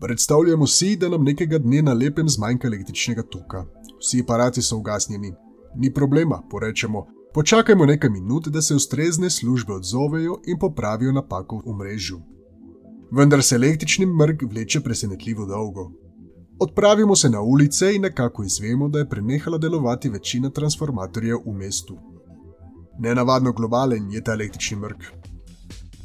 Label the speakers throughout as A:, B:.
A: Predstavljamo si, da nam nekega dne na lepem zmanjka električnega toka. Vsi aparati so ugasnjeni. Ni problema, porečemo. Počakajmo nekaj minut, da se ustrezne službe odzovejo in popravijo napako v mrežju. Vendar se električni mrk vleče presenetljivo dolgo. Odpravimo se na ulice in nekako izvemo, da je prenehala delovati večina transformatorjev v mestu. Nenavadno globalen je ta električni mrk.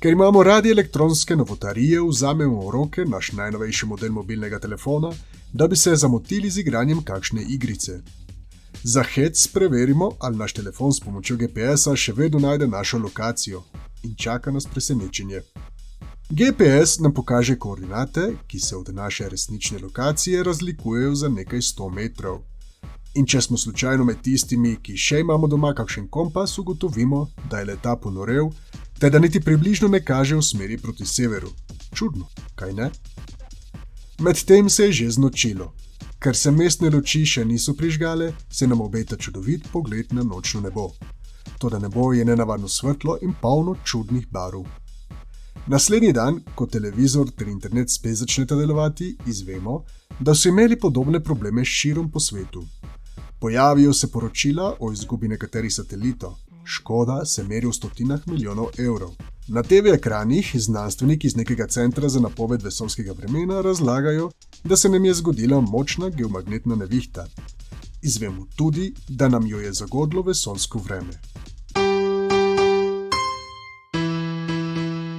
A: Ker imamo radi elektronske novotarije, vzamemo v roke naš najnovejši model mobilnega telefona, da bi se zamotili z igranjem kakšne igrice. Za hec preverimo, ali naš telefon s pomočjo GPS-a še vedno najde našo lokacijo in čaka nas presenečenje. GPS nam pokaže koordinate, ki se od naše resnične lokacije razlikujejo za nekaj 100 metrov. In če smo slučajno med tistimi, ki še imamo doma kakšen kompas, ugotovimo, da je leta ponorel, te da niti približno ne kaže v smeri proti severu. Čudno, kaj ne? Medtem se je že znočilo. Ker se mestne luči še niso prižgale, se nam obeta čudovit pogled na nočno nebo. To, da nebo je nenavadno svetlo in polno čudnih barv. Naslednji dan, ko televizor ter internet spet začneta delovati, izvemo, da so imeli podobne probleme širom po svetu. Pojavijo se poročila o izgubi nekaterih satelitov, škoda se meri v stotinah milijonov evrov. Na TV ekranih znanstveniki iz nekega centra za napoved vesolskega vremena razlagajo, da se nam je zgodila močna geomagnetna nevihta. Izvemo tudi, da nam jo je zagodlo vesolsko vreme.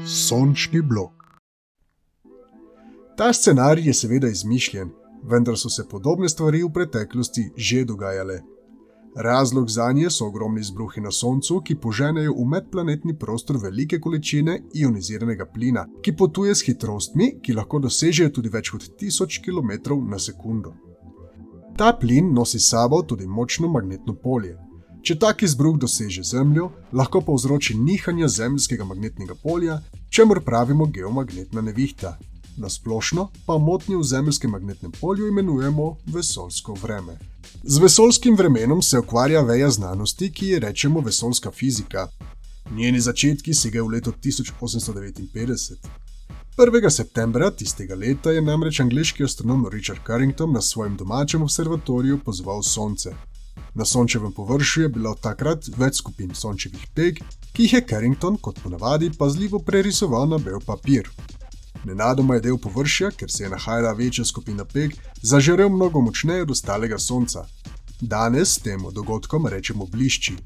A: Sončni blok. Ta scenarij je seveda izmišljen, vendar so se podobne stvari v preteklosti že dogajale. Razlog za nje so ogromni izbruhi na Soncu, ki poženejo v medplanetni prostor velike količine ioniziranega plina, ki potuje s hitrostmi, ki lahko dosežejo tudi več kot 1000 km na sekundo. Ta plin nosi s sabo tudi močno magnetno polje. Če tak izbruh doseže Zemljo, lahko povzroči nihanja zemljskega magnetnega polja, čemur pravimo geomagnetna nevihta, na splošno pa motnje v zemeljskem magnetnem polju imenujemo vesolsko vreme. Z vesolskim vremenom se ukvarja veja znanosti, ki ji rečemo vesolska fizika. Njeni začetki segajo v leto 1859. 1. septembra tistega leta je namreč angliški astronom Richard Carrington na svojem domačem observatoriju pozval Sonce. Na sončevem površju je bilo takrat več skupin sončevih peg, ki jih je Carrington, kot ponavadi, pazljivo prerisoval na bel papir. Nenadoma je del površja, ker se je nahajala večja skupina peg, zažarel mnogo močneje od ostalega sonca. Danes temu dogodkom rečemo blišči.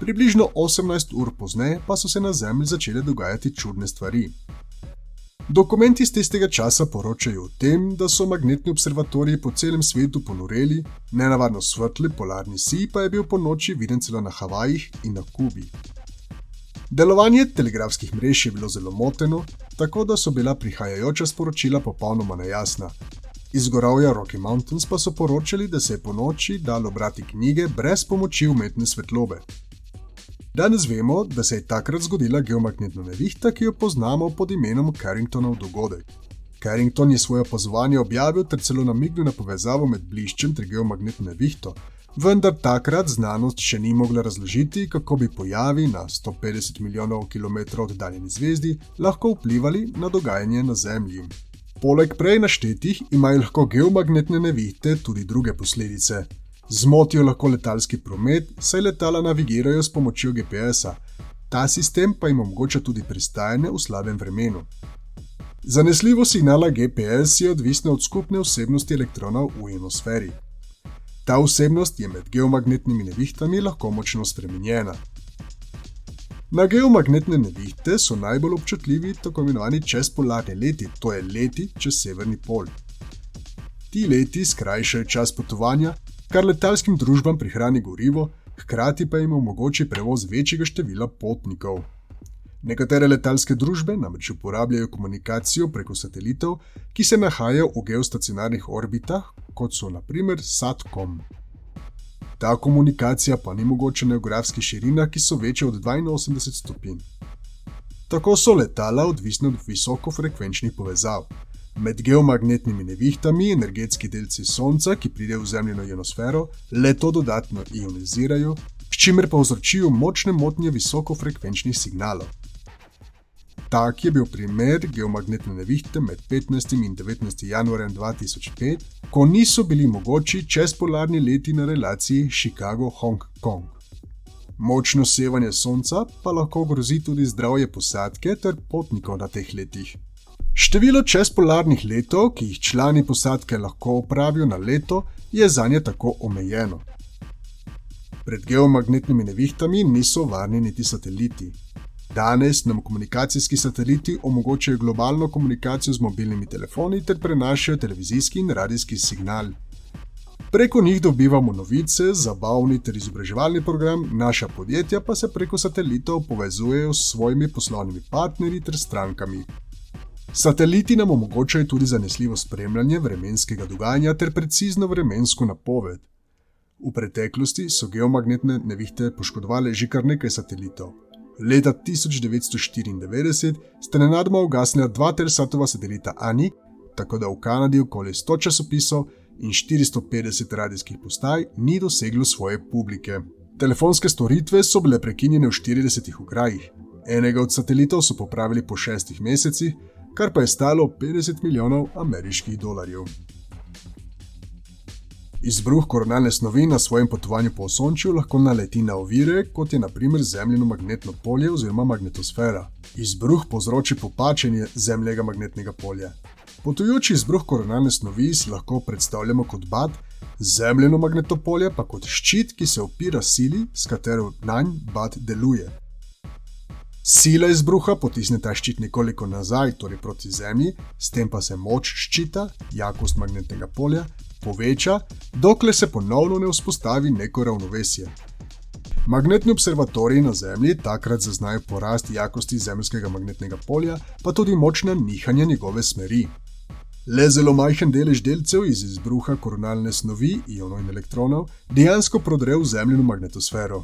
A: Približno 18 ur pozneje pa so se na Zemlji začele dogajati čudne stvari. Dokumenti iz tistega časa poročajo o tem, da so magnetni observatoriji po celem svetu ponoreli, nenavadno svetli polarni sij pa je bil po noči viden celo na Havajih in na Kubi. Delovanje telegrafskih mrež je bilo zelo moteno, tako da so bila prihajajoča sporočila popolnoma nejasna. Iz gorovja Rocky Mountains pa so poročali, da se je po noči dalo brati knjige brez pomoči umetne svetlobe. Danes vemo, da se je takrat zgodila geomagnetna nevihta, ki jo poznamo pod imenom Carringtonov dogodek. Carrington je svoje opazovanje objavil ter celo namignil na povezavo med bliščem ter geomagnetno nevihto, vendar takrat znanost še ni mogla razložiti, kako bi pojavi na 150 milijonov km oddaljeni zvezdi lahko vplivali na dogajanje na Zemlji. Poleg prej naštetih imajo lahko geomagnetne nevihte tudi druge posledice. Zmotijo lahko letalski promet, saj letala navigirajo s pomočjo GPS-a. Ta sistem pa jim omogoča tudi pristajanje v slabem vremenu. Zanesljivost signala GPS je odvisna od skupne vsebnosti elektronov v ionosferi. Ta vsebnost je med geomagnetnimi nevihtami lahko močno spremenjena. Na geomagnetne nevihte so najbolj občutljivi tako imenovani čezpolarni leti, to je leti čez severni pol. Ti leti skrajšajo čas potovanja, kar letalskim družbam prihrani gorivo, hkrati pa jim omogoči prevoz večjega števila potnikov. Nekatere letalske družbe namreč uporabljajo komunikacijo preko satelitov, ki se nahajajo v geostacionarnih orbitah, kot so naprimer SATCOM. Ta komunikacija pa ni mogoča na geografskih širinah, ki so večje od 82 stopinj. Tako so letala odvisna od visokofrekvenčnih povezav. Med geomagnetnimi nevihtami energetski delci Sonca, ki pridejo v zemljino ionosfero, le to dodatno ionizirajo, s čimer povzročijo močne motnje visokofrekvenčnih signalov. Tak je bil primer geomagnetne nevihte med 15. in 19. januarjem 2005, ko niso bili mogoči čezpolarni leti na relaciji Chicago-Hong Kong. Močno sevanje sonca pa lahko grozi tudi zdravje posadke ter potnikov na teh letih. Število čezpolarnih letov, ki jih člani posadke lahko opravijo na leto, je za nje tako omejeno. Pred geomagnetnimi nevihtami niso varni niti sateliti. Danes nam komunikacijski sateliti omogočajo globalno komunikacijo z mobilnimi telefoni ter prenašajo televizijski in radijski signal. Preko njih dobivamo novice, zabavni ter izobraževalni program, naša podjetja pa se preko satelitov povezujejo s svojimi poslovnimi partnerji ter strankami. Sateliti nam omogočajo tudi zanesljivo spremljanje vremenskega dogajanja ter precizno vremensko napoved. V preteklosti so geomagnetne nevihte poškodovali že kar nekaj satelitov. Leta 1994 sta nenadoma ugasnila dva tersatova satelita Ani, tako da v Kanadi okoli 100 časopisov in 450 radijskih postaj ni doseglo svoje publike. Telefonske storitve so bile prekinjene v 40 okrajih. Enega od satelitov so popravili po šestih mesecih, kar pa je stalo 50 milijonov ameriških dolarjev. Izbruh koronalne snovi na svojem potovanju po Osončju lahko naleti na ovire, kot je naprimer zemljino magnetno polje oziroma magnetosfera. Izbruh povzroči popačenje zemljega magnetnega polja. Potujoči izbruh koronalne snovi si lahko predstavljamo kot bad, zemljino magnetno polje pa kot ščit, ki se opira sili, s katero nanj bad deluje. Sila izbruha potisne ta ščit nekoliko nazaj, torej proti Zemlji, s tem pa se moč ščita, jakost magnetnega polja, poveča, dokler se ponovno ne vzpostavi neko ravnovesje. Magnetni observatoriji na Zemlji takrat zaznajo porast jakosti zemljskega magnetnega polja, pa tudi močna nihanja njegove smeri. Le zelo majhen delež delcev iz izbruha koronalne snovi, ionov in elektronov, dejansko prodre v zemljino magnetosfero.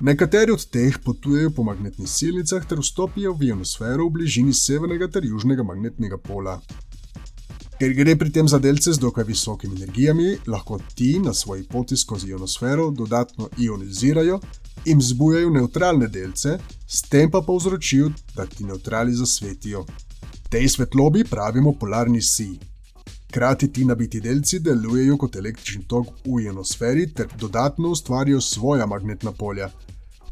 A: Nekateri od teh potujejo po magnetnih silnicah ter vstopijo v ionosfero v bližini severnega ter južnega magnetnega pola. Ker gre pri tem za delce z dokaj visokimi energijami, lahko ti na svoji poti skozi ionosfero dodatno ionizirajo in zbujajo neutralne delce, s tem pa povzročijo, da ti neutrali zasvetijo. Tej svetlobi pravimo polarni si. Hkrati ti nabiti delci delujejo kot električni tok v ionosferi ter dodatno ustvarjajo svoja magnetna polja.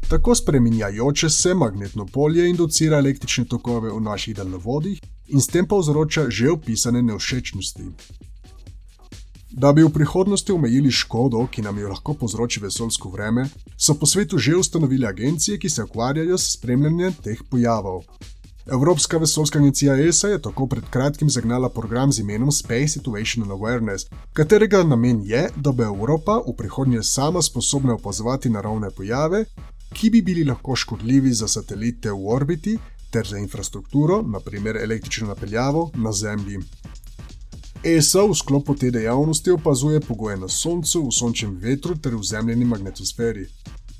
A: Tako spreminjajoče se magnetno polje inducira električne tokove v naših daljnovodih in s tem povzroča že opisane nevšečnosti. Da bi v prihodnosti omejili škodo, ki nam jo lahko povzroči vesoljsko vreme, so po svetu že ustanovili agencije, ki se ukvarjajo s spremljanjem teh pojavov. Evropska vesoljska agencija ESA je tako pred kratkim zagnala program z imenom Space Situational Awareness, katerega namen je, da bo Evropa v prihodnje sama sposobna opazovati naravne pojave, ki bi bili lahko škodljivi za satelite v orbiti ter za infrastrukturo, naprimer električno napeljavo na Zemlji. ESA v sklopu te dejavnosti opazuje pogoje na Soncu, v sončnem vetru ter v zemljeni magnetosferi.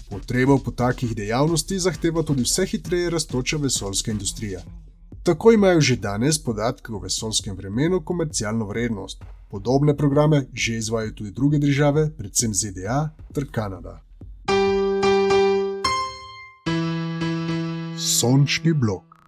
A: Potrebo po takih dejavnostih zahteva tudi vse hitreje raztoča vesoljska industrija. Tako imajo že danes podatke o vesoljskem vremenu komercialno vrednost. Podobne programe že izvajo tudi druge države, predvsem ZDA ter Kanada. Sončni blok.